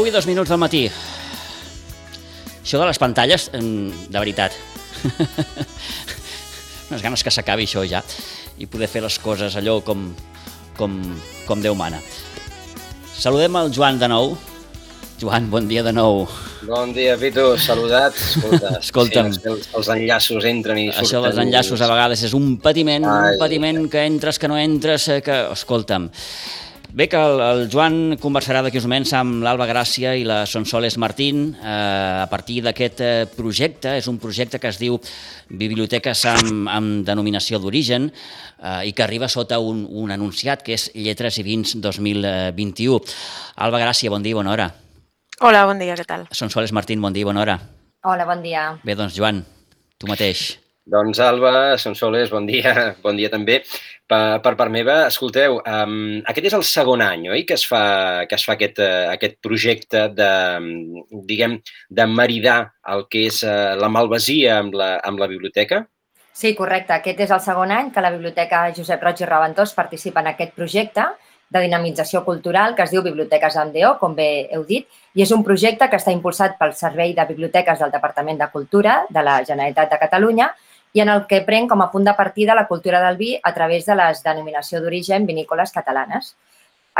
10 i 2 minuts del matí. Això de les pantalles, de veritat, unes ganes que s'acabi això ja i poder fer les coses allò com, com, com Déu mana. Saludem el Joan de nou. Joan, bon dia de nou. Bon dia, Pitu, saludat. Escolta, Escolta'm. Sí, els, els enllaços entren i surten. Això dels enllaços a vegades és un patiment, Ai, un patiment que entres, que no entres, eh, que... Escolta'm, Bé que el, el Joan conversarà d'aquí uns moments amb l'Alba Gràcia i la Sonsoles Martín eh, a partir d'aquest eh, projecte. És un projecte que es diu Biblioteques amb, amb denominació d'origen eh, i que arriba sota un, un anunciat que és Lletres i Vins 2021. Alba Gràcia, bon dia, bona hora. Hola, bon dia, què tal? Sonsoles Martín, bon dia, bona hora. Hola, bon dia. Bé, doncs, Joan, tu mateix. Doncs Alba, Sonsoles, bon dia, bon dia també. Per, per part meva, escolteu, um, aquest és el segon any, oi?, que es fa, que es fa aquest, uh, aquest projecte de, diguem, de maridar el que és uh, la malvasia amb la, amb la biblioteca? Sí, correcte. Aquest és el segon any que la Biblioteca Josep Roig i Reventós participa en aquest projecte de dinamització cultural que es diu Biblioteques Andeo, com bé heu dit, i és un projecte que està impulsat pel Servei de Biblioteques del Departament de Cultura de la Generalitat de Catalunya i en el que pren com a punt de partida la cultura del vi a través de les denominació d'origen vinícoles catalanes.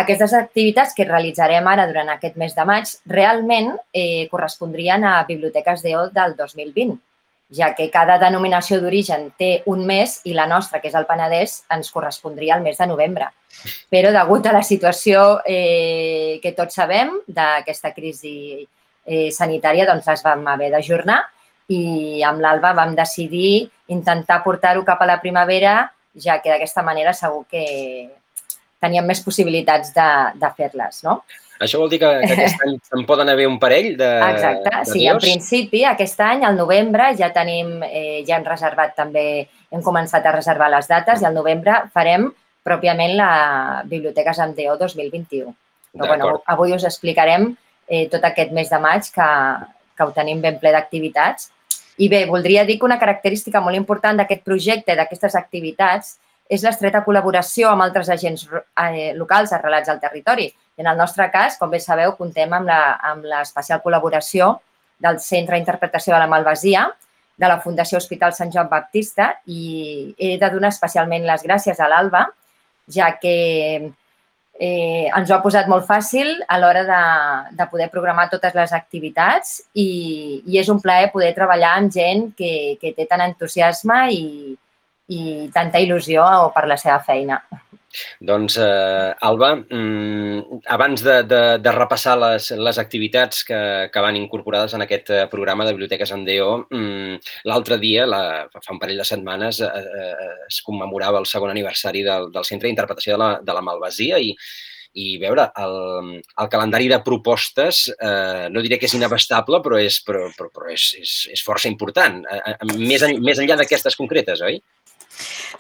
Aquestes activitats que realitzarem ara durant aquest mes de maig realment eh, correspondrien a Biblioteques d'EO del 2020, ja que cada denominació d'origen té un mes i la nostra, que és el Penedès, ens correspondria al mes de novembre. Però degut a la situació eh, que tots sabem d'aquesta crisi eh, sanitària, doncs les vam haver d'ajornar i amb l'Alba vam decidir intentar portar-ho cap a la primavera, ja que d'aquesta manera segur que teníem més possibilitats de, de fer-les, no? Això vol dir que, que aquest any en poden haver un parell de Exacte, de sí, en principi aquest any, al novembre, ja tenim, eh, ja hem reservat també, hem començat a reservar les dates i al novembre farem pròpiament la Biblioteques Andeo 2021. Però bueno, avui us explicarem eh, tot aquest mes de maig que, que ho tenim ben ple d'activitats i bé, voldria dir que una característica molt important d'aquest projecte, d'aquestes activitats, és l'estreta col·laboració amb altres agents eh, locals arrelats al territori. En el nostre cas, com bé sabeu, contem amb l'especial col·laboració del Centre d'Interpretació de la Malvasia, de la Fundació Hospital Sant Joan Baptista i he de donar especialment les gràcies a l'Alba, ja que eh, ens ho ha posat molt fàcil a l'hora de, de poder programar totes les activitats i, i és un plaer poder treballar amb gent que, que té tant entusiasme i, i tanta il·lusió per la seva feina. Doncs, eh, Alba, mm, abans de, de, de repassar les, les activitats que, que van incorporades en aquest eh, programa de Biblioteques en DO, mm, l'altre dia, la, fa un parell de setmanes, eh, eh, es commemorava el segon aniversari del, del Centre d'Interpretació de, la, de la Malvasia i, i veure, el, el calendari de propostes, eh, no diré que és inabastable, però és, però, però, però és, és, és força important, eh, eh més, en, més enllà d'aquestes concretes, oi?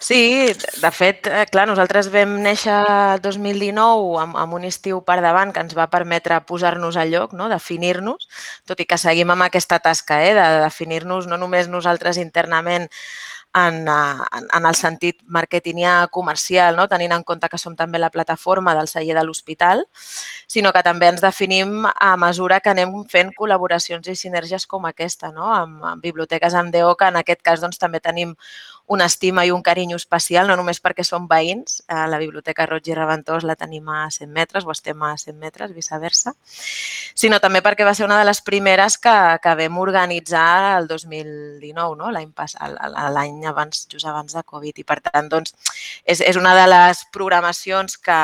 Sí, de fet, eh, clar, nosaltres vam néixer el 2019 amb, amb un estiu per davant que ens va permetre posar-nos a lloc, no? definir-nos, tot i que seguim amb aquesta tasca eh? de definir-nos no només nosaltres internament en, en, en el sentit marketingià comercial, no? tenint en compte que som també la plataforma del celler de l'hospital, sinó que també ens definim a mesura que anem fent col·laboracions i sinergies com aquesta, no? amb, amb biblioteques amb DO, que en aquest cas doncs, també tenim una estima i un carinyo especial, no només perquè som veïns, a la Biblioteca Roig i Reventós la tenim a 100 metres o estem a 100 metres, viceversa, sinó també perquè va ser una de les primeres que, que vam organitzar el 2019, no? l'any l'any abans, just abans de Covid. I per tant, doncs, és, és una de les programacions que,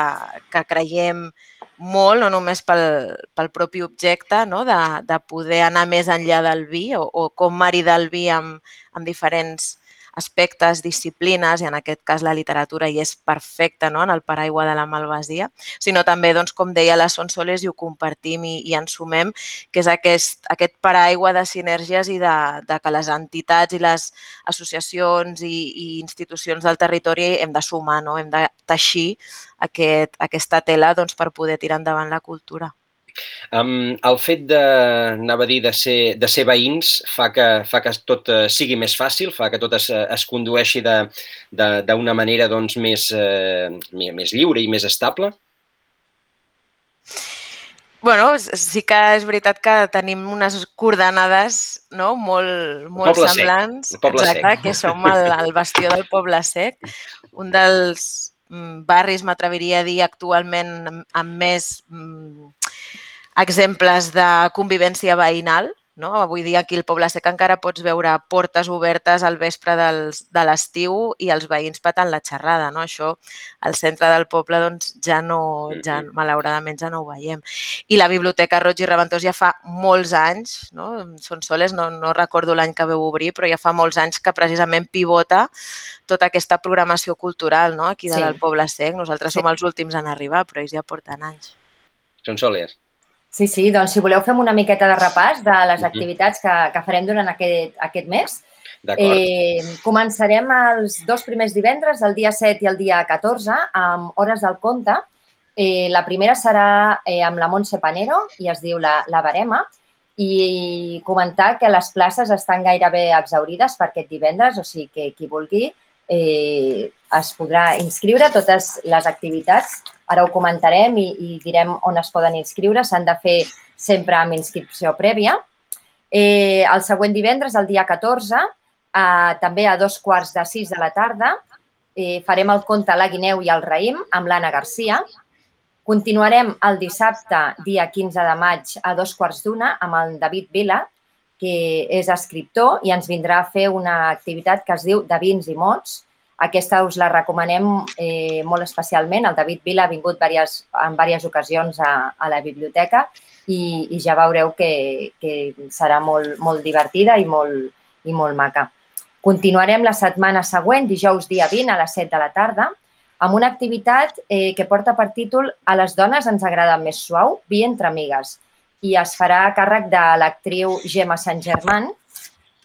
que creiem molt, no només pel, pel propi objecte, no? de, de poder anar més enllà del vi o, o com maridar el vi amb, amb diferents aspectes, disciplines, i en aquest cas la literatura hi és perfecta no? en el paraigua de la malvasia, sinó també, doncs, com deia la Sonsoles, i ho compartim i, i ens sumem, que és aquest, aquest paraigua de sinergies i de, de que les entitats i les associacions i, i institucions del territori hem de sumar, no? hem de teixir aquest, aquesta tela doncs, per poder tirar endavant la cultura. Um, el fet de, anava a dir, de ser, de ser veïns fa que, fa que tot uh, sigui més fàcil, fa que tot es, es condueixi d'una manera doncs, més, uh, més lliure i més estable? bueno, sí que és veritat que tenim unes coordenades no? molt, molt poble semblants. Sec. Poble exacte, sec. que som el, el bastió del Poble Sec, un dels mm, barris, m'atreviria a dir, actualment amb més mm, exemples de convivència veïnal, no? Avui dia aquí al Poble Sec encara pots veure portes obertes al vespre dels, de l'estiu i els veïns patant la xerrada. No? Això al centre del poble doncs, ja no, ja, malauradament ja no ho veiem. I la Biblioteca Roig i Reventós ja fa molts anys, no? són soles, no, no recordo l'any que veu obrir, però ja fa molts anys que precisament pivota tota aquesta programació cultural no? aquí de Sí. del Poble Sec. Nosaltres Sí. som els últims en arribar, però ells ja porten anys. Són soles. Sí, sí, doncs si voleu fem una miqueta de repàs de les activitats que, que farem durant aquest, aquest mes. D'acord. Eh, començarem els dos primers divendres, el dia 7 i el dia 14, amb Hores del Conte. Eh, la primera serà eh, amb la Montse Panero i es diu La, la Barema i comentar que les places estan gairebé exaurides per aquest divendres, o sigui que qui vulgui eh, es podrà inscriure. Totes les activitats, ara ho comentarem i, i direm on es poden inscriure, s'han de fer sempre amb inscripció prèvia. Eh, el següent divendres, el dia 14, eh, també a dos quarts de sis de la tarda, eh, farem el conte La Guineu i el Raïm amb l'Anna Garcia. Continuarem el dissabte, dia 15 de maig, a dos quarts d'una, amb el David Vila, que és escriptor i ens vindrà a fer una activitat que es diu De vins i mots. Aquesta us la recomanem eh, molt especialment. El David Vila ha vingut diverses, en diverses ocasions a, a la biblioteca i, i ja veureu que, que serà molt, molt divertida i molt, i molt maca. Continuarem la setmana següent, dijous dia 20 a les 7 de la tarda, amb una activitat eh, que porta per títol A les dones ens agrada més suau, vi entre amigues, i es farà a càrrec de l'actriu Gemma Sant Germán.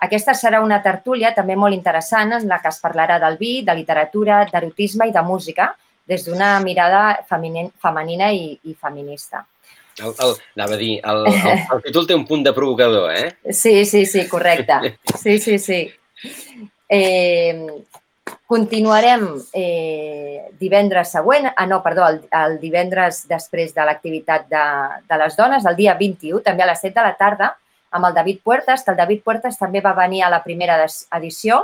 Aquesta serà una tertúlia també molt interessant en la que es parlarà del vi, de literatura, d'erotisme i de música des d'una mirada femenina i, i feminista. El, el, anava a dir, el, el, el títol té un punt de provocador, eh? Sí, sí, sí, correcte. Sí, sí, sí. Eh, continuarem eh, divendres següent, ah no, perdó, el, el divendres després de l'activitat de, de les dones, el dia 21, també a les 7 de la tarda, amb el David Puertas, que el David Puertas també va venir a la primera edició,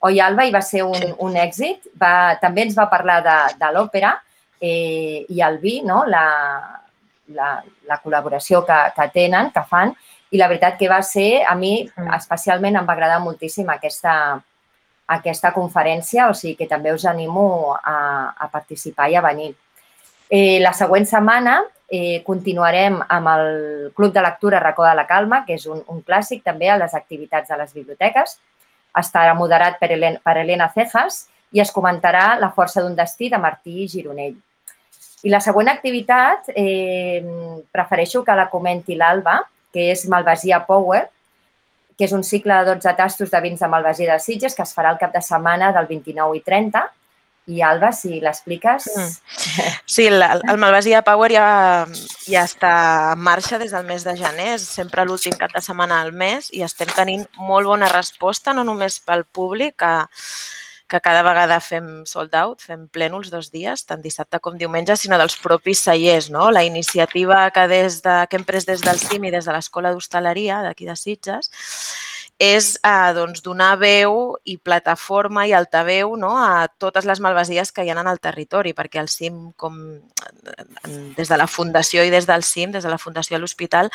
Oi, Alba, i va ser un, Sí. un èxit. Va, també ens va parlar de, de l'òpera eh, i el vi, no? la, la, la col·laboració que, que tenen, que fan, i la veritat que va ser, a mi especialment em va agradar moltíssim aquesta, aquesta conferència, o sigui que també us animo a, a participar i a venir. Eh, la següent setmana eh, continuarem amb el Club de Lectura Racó de la Calma, que és un, un clàssic també a les activitats de les biblioteques. Estarà moderat per, Helen, per Helena Cejas i es comentarà La força d'un destí de Martí Gironell. I la següent activitat eh, prefereixo que la comenti l'Alba, que és Malvasia Power, que és un cicle de 12 tastos de vins de Malvasia de Sitges que es farà el cap de setmana del 29 i 30. I Alba, si l'expliques... Mm. Sí, el, el Malvasia Power ja, ja està en marxa des del mes de gener, és sempre l'últim cap de setmana al mes i estem tenint molt bona resposta, no només pel públic, que, que cada vegada fem sold out, fem plènols dos dies, tant dissabte com diumenge, sinó dels propis cellers. No? La iniciativa que, des de, que hem pres des del CIM i des de l'Escola d'Hostaleria d'aquí de Sitges és eh, doncs, donar veu i plataforma i altaveu no? a totes les malvasies que hi ha en el territori, perquè el CIM, com eh, des de la Fundació i des del CIM, des de la Fundació a l'Hospital,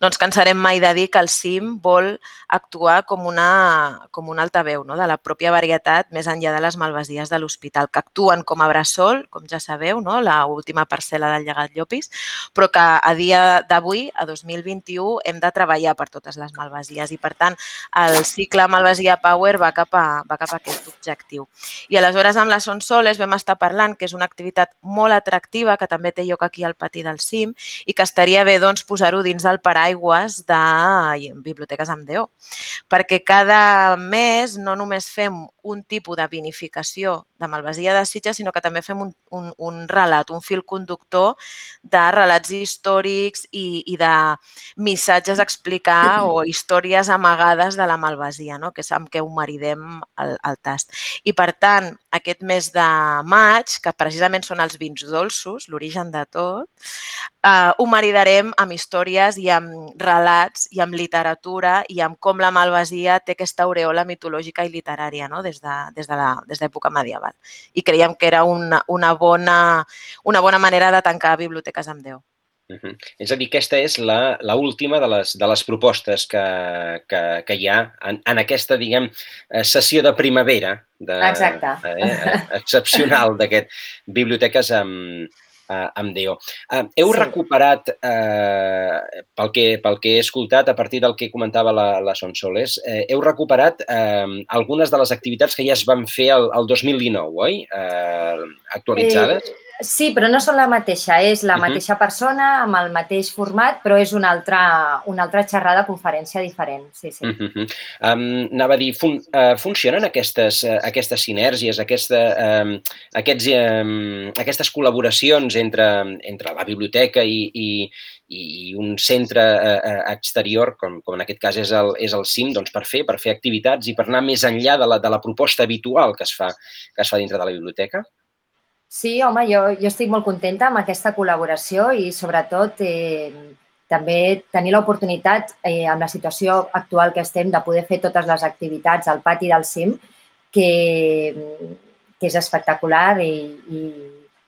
no ens cansarem mai de dir que el CIM vol actuar com una, com un altaveu no? de la pròpia varietat més enllà de les malvasies de l'hospital, que actuen com a bressol, com ja sabeu, no? la última parcel·la del llegat Llopis, però que a dia d'avui, a 2021, hem de treballar per totes les malvasies i, per tant, el cicle Malvasia Power va cap a, va cap a aquest objectiu. I aleshores amb la Son Soles vam estar parlant que és una activitat molt atractiva que també té lloc aquí al pati del CIM i que estaria bé doncs, posar-ho dins del paraigües de Biblioteques amb DO. Perquè cada mes no només fem un tipus de vinificació de Malvasia de Sitges, sinó que també fem un, un, un relat, un fil conductor de relats històrics i, i de missatges a explicar o històries amagades de la Malvasia, no? que és amb què ho maridem al, al tast. I, per tant, aquest mes de maig, que precisament són els vins dolços, l'origen de tot, eh, ho maridarem amb històries i amb relats i amb literatura i amb com la Malvasia té aquesta aureola mitològica i literària no? des d'època de, de medieval. I creiem que era una, una, bona, una bona manera de tancar biblioteques amb Déu. Uh -huh. És a dir, aquesta és la, la última de les, de les propostes que, que, que hi ha en, en aquesta, diguem, eh, sessió de primavera de, Exacte. Eh, excepcional d'aquest biblioteques amb, uh, amb Déu. Uh, heu sí. recuperat, uh, pel, que, pel que he escoltat a partir del que comentava la, la Sonsoles, uh, heu recuperat uh, algunes de les activitats que ja es van fer el, el 2019, oi? Uh, actualitzades? Eh, Sí, però no són la mateixa. És la uh -huh. mateixa persona amb el mateix format, però és una altra, una altra xerrada, conferència diferent. Sí, sí. Uh -huh. um, anava a dir, fun, uh, funcionen aquestes, uh, aquestes sinergies, aquesta, um, aquests, um, aquestes col·laboracions entre, entre la biblioteca i, i, i un centre uh, exterior, com, com en aquest cas és el, és el CIM, doncs per fer, per fer activitats i per anar més enllà de la, de la proposta habitual que es fa, que es fa dintre de la biblioteca? Sí, home, jo, jo estic molt contenta amb aquesta col·laboració i sobretot eh, també tenir l'oportunitat eh, amb la situació actual que estem de poder fer totes les activitats al pati del CIM, que, que és espectacular i, i,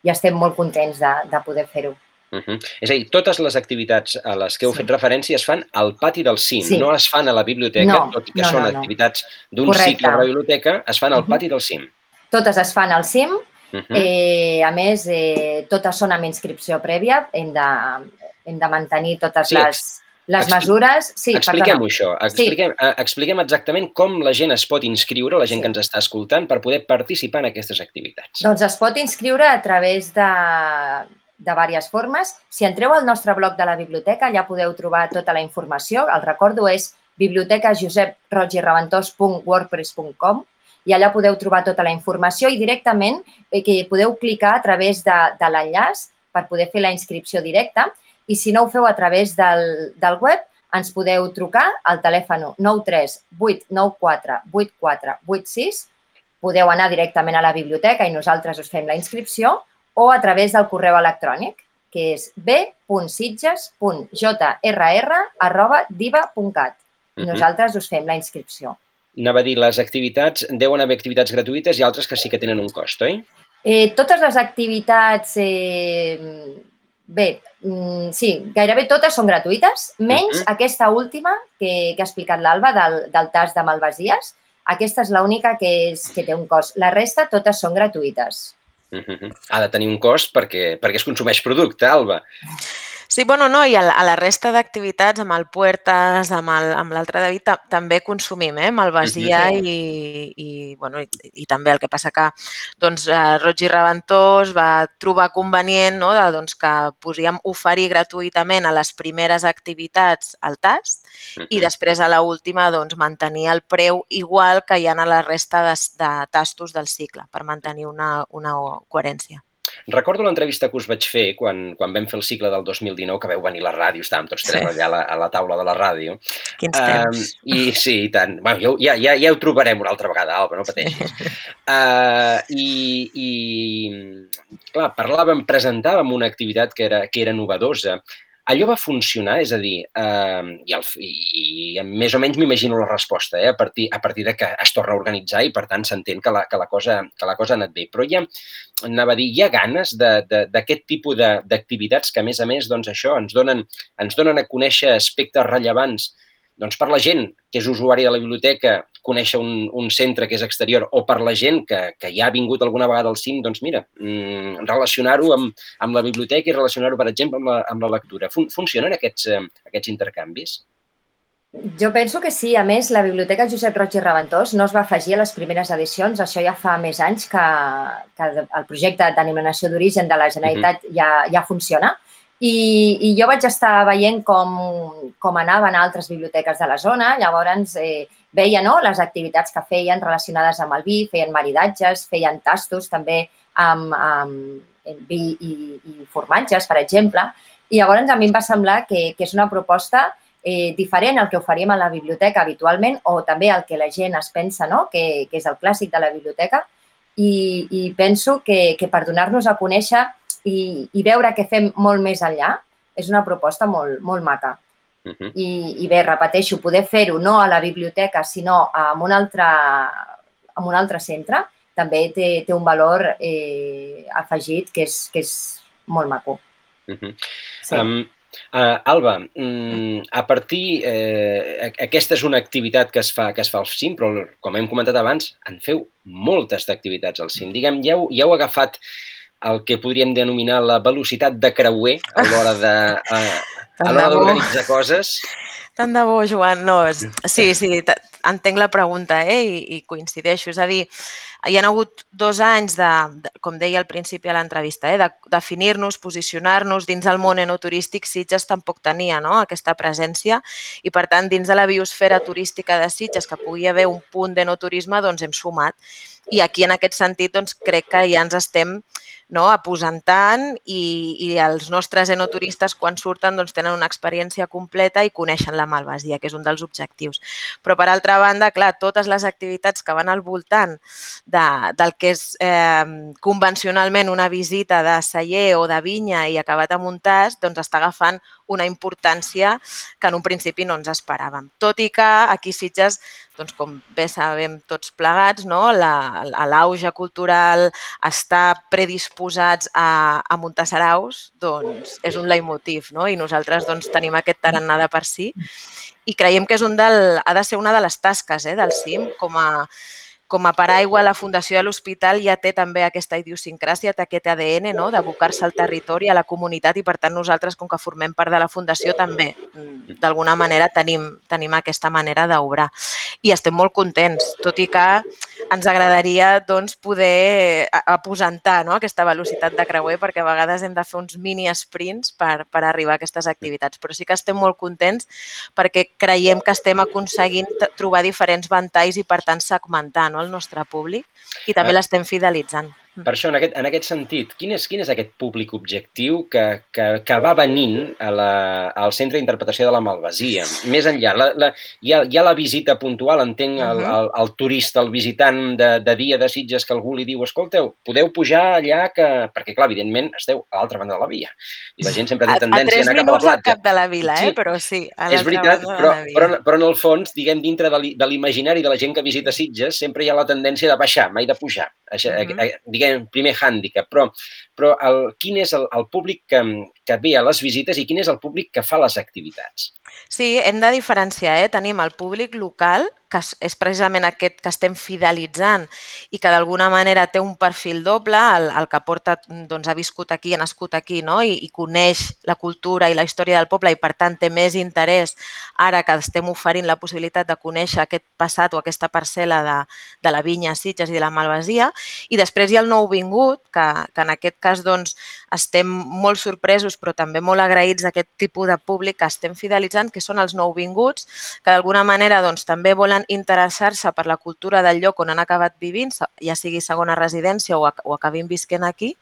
i estem molt contents de, de poder fer-ho. Uh -huh. És a dir, totes les activitats a les que heu sí. fet referència es fan al pati del CIM, sí. no es fan a la biblioteca, no, tot i que no, són no, no. activitats d'un cicle de la biblioteca, es fan al pati del CIM. Totes es fan al CIM, Uh -huh. eh, a més, eh, totes són amb inscripció prèvia. Hem de, hem de mantenir totes sí, les, les mesures... Sí, expliquem-ho això. Expliquem, sí. Eh, expliquem exactament com la gent es pot inscriure, la gent sí. que ens està escoltant, per poder participar en aquestes activitats. Doncs es pot inscriure a través de, de diverses formes. Si entreu al nostre blog de la biblioteca ja podeu trobar tota la informació. El recordo és bibliotecajoseprogiraventós.wordpress.com i allà podeu trobar tota la informació i directament eh, que podeu clicar a través de, de l'enllaç per poder fer la inscripció directa. I si no ho feu a través del, del web, ens podeu trucar al telèfon 93 894 8486 podeu anar directament a la biblioteca i nosaltres us fem la inscripció o a través del correu electrònic, que és b.sitges.jrr.diva.cat. I nosaltres us fem la inscripció anava a dir, les activitats, deuen haver activitats gratuïtes i altres que sí que tenen un cost, oi? Eh, totes les activitats, eh, bé, mm, sí, gairebé totes són gratuïtes, menys uh -huh. aquesta última que, que ha explicat l'Alba del, del tas de Malvasies. Aquesta és l'única que, és, que té un cost. La resta totes són gratuïtes. Uh -huh. Ha de tenir un cost perquè, perquè es consumeix producte, Alba. Sí, bueno, no, i a la, a la resta d'activitats, amb el Puertas, amb l'altre David, també consumim, eh? Malvasia uh -huh. i, i, bueno, i, i també el que passa que doncs, eh, Roig i Reventós va trobar convenient no? de, doncs, que podíem oferir gratuïtament a les primeres activitats el tast uh -huh. i després a l'última doncs, mantenir el preu igual que hi ha a la resta de, de tastos del cicle per mantenir una, una coherència. Recordo l'entrevista que us vaig fer quan, quan vam fer el cicle del 2019, que veu venir la ràdio, estàvem tots tres sí. allà a la, a la taula de la ràdio. Quins temps. Uh, I sí, i tant. Bueno, ja, ja, ja ho trobarem una altra vegada, Alba, no pateixis. Sí. Uh, i, I, clar, parlàvem, presentàvem una activitat que era, que era novedosa, allò va funcionar? És a dir, eh, i, el, i, més o menys m'imagino la resposta, eh, a, partir, a partir de que es torna a organitzar i, per tant, s'entén que, la, que, la cosa, que la cosa ha anat bé. Però ha, anava a dir, hi ha ganes d'aquest tipus d'activitats que, a més a més, doncs això, ens donen, ens donen a conèixer aspectes rellevants doncs per la gent que és usuari de la biblioteca, conèixer un, un centre que és exterior, o per la gent que, que ja ha vingut alguna vegada al CIM, doncs mira, mmm, relacionar-ho amb, amb la biblioteca i relacionar-ho, per exemple, amb la, amb la lectura. Fun funcionen aquests, eh, aquests intercanvis? Jo penso que sí. A més, la Biblioteca Josep Roig i Reventós no es va afegir a les primeres edicions. Això ja fa més anys que, que el projecte d'animació d'origen de la Generalitat uh -huh. ja, ja funciona. I, i jo vaig estar veient com, com anaven altres biblioteques de la zona. Llavors, eh, veia no, les activitats que feien relacionades amb el vi, feien maridatges, feien tastos també amb, amb vi i, i formatges, per exemple. I llavors a mi em va semblar que, que és una proposta eh, diferent al que oferim a la biblioteca habitualment o també al que la gent es pensa no? que, que és el clàssic de la biblioteca i, i penso que, que per donar-nos a conèixer i, i veure què fem molt més enllà és una proposta molt, molt maca. Uh -huh. I, I bé, repeteixo, poder fer-ho no a la biblioteca, sinó en un altre, en un altre centre, també té, té un valor eh, afegit que és, que és molt maco. Uh -huh. sí. um, Uh, Alba, mm, a partir... Eh, aquesta és una activitat que es, fa, que es fa al CIM, però com hem comentat abans, en feu moltes d'activitats al CIM. Diguem, ja heu, ja heu agafat el que podríem denominar la velocitat de creuer a l'hora de, a, a l'hora d'organitzar coses. Tant de bo, Joan. No, sí, sí, entenc la pregunta eh? I, i coincideixo. És a dir, hi ha hagut dos anys, de, de com deia al principi de l'entrevista, eh? de definir-nos, posicionar-nos dins del món enoturístic. Sitges tampoc tenia no? aquesta presència i, per tant, dins de la biosfera turística de Sitges, que pugui haver un punt d'enoturisme, doncs hem sumat. I aquí, en aquest sentit, doncs, crec que ja ens estem no, aposentant i, i els nostres enoturistes quan surten doncs, tenen una experiència completa i coneixen la Malvasia, que és un dels objectius. Però per altra banda, clar, totes les activitats que van al voltant de, del que és eh, convencionalment una visita de celler o de vinya i acabat amb un doncs està agafant una importància que en un principi no ens esperàvem. Tot i que aquí Sitges doncs com bé sabem tots plegats, no? l'auge cultural, està predisposats a, a muntar saraus, doncs és un leitmotiv, no? I nosaltres doncs, tenim aquest tarannà de per si i creiem que és un del, ha de ser una de les tasques eh, del CIM com a, com a paraigua, la Fundació de l'Hospital ja té també aquesta idiosincràsia, té aquest ADN no? d'abocar-se al territori, a la comunitat i, per tant, nosaltres, com que formem part de la Fundació, també, mm, d'alguna manera, tenim, tenim aquesta manera d'obrar. I estem molt contents, tot i que ens agradaria doncs, poder aposentar no? aquesta velocitat de creuer perquè a vegades hem de fer uns mini sprints per, per arribar a aquestes activitats. Però sí que estem molt contents perquè creiem que estem aconseguint trobar diferents ventalls i, per tant, segmentar no, el nostre públic i també l'estem fidelitzant. Per això, en aquest, en aquest sentit, quin és, quin és aquest públic objectiu que, que, que va venint a la, al Centre d'Interpretació de la Malvasia? Més enllà, la, la, hi, ha, hi ha la visita puntual, entenc, el, el, el turista, el visitant de, de dia de Sitges que algú li diu, escolteu, podeu pujar allà que... Perquè, clar, evidentment, esteu a l'altra banda de la via. I la gent sempre té tendència a, a, anar cap a la platja. A cap de la vila, eh? Sí, però sí, a És veritat, però, però, però en el fons, diguem, dintre de l'imaginari de la gent que visita Sitges, sempre hi ha la tendència de baixar, mai de pujar. Això, uh -huh. diguem, primer hàndicap, però, però el, quin és el, el públic que, que ve a les visites i quin és el públic que fa les activitats? Sí, hem de diferenciar. Eh? Tenim el públic local, que és precisament aquest que estem fidelitzant i que d'alguna manera té un perfil doble, el, el que porta, doncs, ha viscut aquí, ha nascut aquí no? I, i coneix la cultura i la història del poble i per tant té més interès ara que estem oferint la possibilitat de conèixer aquest passat o aquesta parcel·la de, de la vinya Sitges i de la Malvasia. I després hi ha el nou vingut, que, que en aquest cas doncs, estem molt sorpresos però també molt agraïts d'aquest tipus de públic que estem fidelitzant, que són els nouvinguts, que d'alguna manera doncs, també volen interessar-se per la cultura del lloc on han acabat vivint, ja sigui segona residència o, o acabin visquent aquí,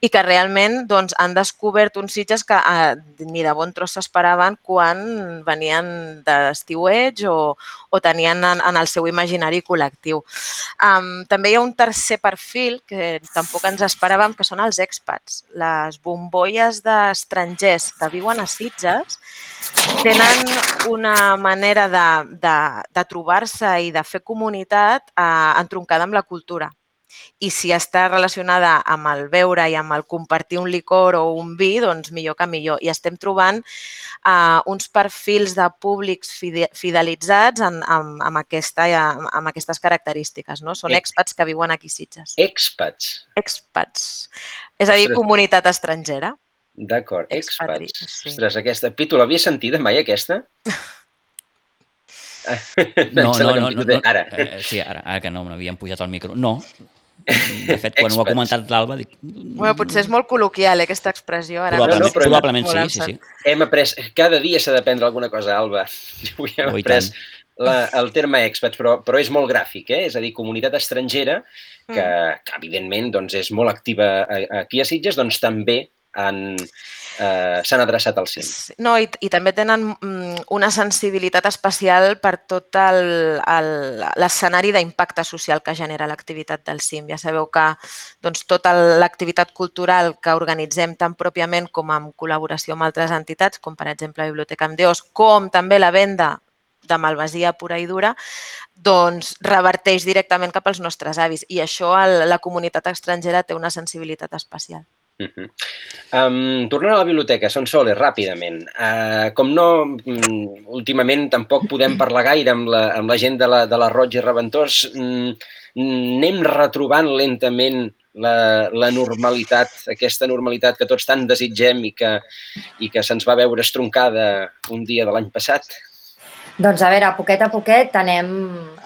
i que realment doncs, han descobert uns sitges que eh, ni de bon tros s'esperaven quan venien d'estiueig o, o tenien en, en el seu imaginari col·lectiu. Um, també hi ha un tercer perfil que tampoc ens esperàvem, que són els expats. Les bombolles d'estrangers que viuen a Sitges tenen una manera de, de, de trobar-se i de fer comunitat eh, entroncada amb la cultura. I si està relacionada amb el beure i amb el compartir un licor o un vi, doncs millor que millor. I estem trobant eh, uns perfils de públics fidelitzats en, amb, amb, aquesta, amb aquestes característiques. No? Són expats que viuen aquí a Sitges. Expats? Expats. És a dir, comunitat estrangera. D'acord, expats. Sí. Ostres, aquesta... Pitu, l'havia sentida mai, aquesta? no, no, no, no, no. Ara. Eh, sí, ara, ara que no m'havien pujat al micro. No. De fet, quan ho ha comentat l'Alba, dic... Bueno, potser és molt col·loquial, eh, aquesta expressió. Ara. Probablement, no, no, probablement sí, sí, sí. Hem après, cada dia s'ha d'aprendre alguna cosa, Alba. Avui hem après la, el terme expats, però, però és molt gràfic, eh? és a dir, comunitat estrangera, que, mm. que evidentment doncs, és molt activa aquí a Sitges, doncs també han, eh, s'han adreçat al CIM. No, i, i també tenen mm, una sensibilitat especial per tot l'escenari d'impacte social que genera l'activitat del CIM. Ja sabeu que doncs, tota l'activitat cultural que organitzem tant pròpiament com en col·laboració amb altres entitats, com per exemple la Biblioteca Amdeos, com també la venda de malvasia pura i dura, doncs reverteix directament cap als nostres avis i això la comunitat estrangera té una sensibilitat especial. Uh -huh. um, tornant a la biblioteca, són soles, ràpidament. Uh, com no, um, últimament tampoc podem parlar gaire amb la, amb la gent de la, de la Roig i Reventós, um, anem retrobant lentament la, la normalitat, aquesta normalitat que tots tant desitgem i que, i que se'ns va veure estroncada un dia de l'any passat? Doncs a veure, a poquet a poquet anem,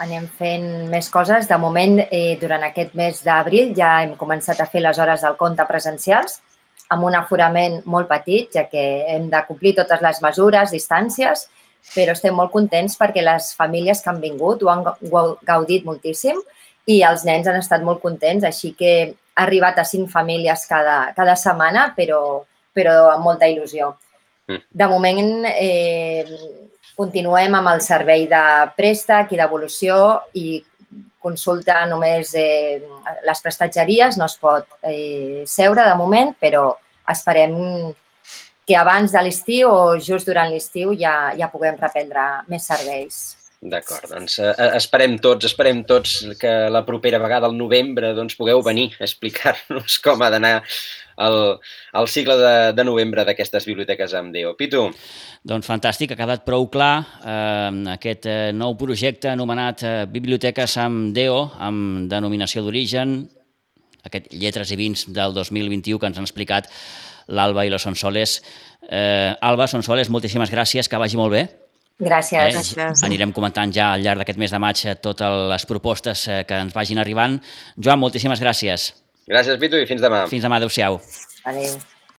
anem fent més coses. De moment, eh, durant aquest mes d'abril ja hem començat a fer les hores del compte presencials amb un aforament molt petit, ja que hem de complir totes les mesures, distàncies, però estem molt contents perquè les famílies que han vingut ho han gaudit moltíssim i els nens han estat molt contents, així que ha arribat a cinc famílies cada, cada setmana, però, però amb molta il·lusió. Mm. De moment, eh, Continuem amb el servei de préstec i devolució i consulta només eh, les prestatgeries, no es pot eh, seure de moment, però esperem que abans de l'estiu o just durant l'estiu ja, ja puguem reprendre més serveis. D'acord, doncs eh, esperem tots, esperem tots que la propera vegada, al novembre, doncs pugueu venir a explicar-nos com ha d'anar el, el cicle de, de novembre d'aquestes biblioteques amb Déu. Pitu? Doncs fantàstic, ha quedat prou clar eh, aquest eh, nou projecte anomenat eh, Biblioteques amb Déu, amb denominació d'origen, aquest Lletres i Vins del 2021 que ens han explicat l'Alba i la Sonsoles. Eh, Alba, Sonsoles, moltíssimes gràcies, que vagi molt bé. Gràcies. Eh? gràcies. Anirem comentant ja al llarg d'aquest mes de maig eh, totes les propostes que ens vagin arribant. Joan, moltíssimes gràcies. Gràcies, Pitu, i fins demà. Fins demà, adeu-siau. Adéu.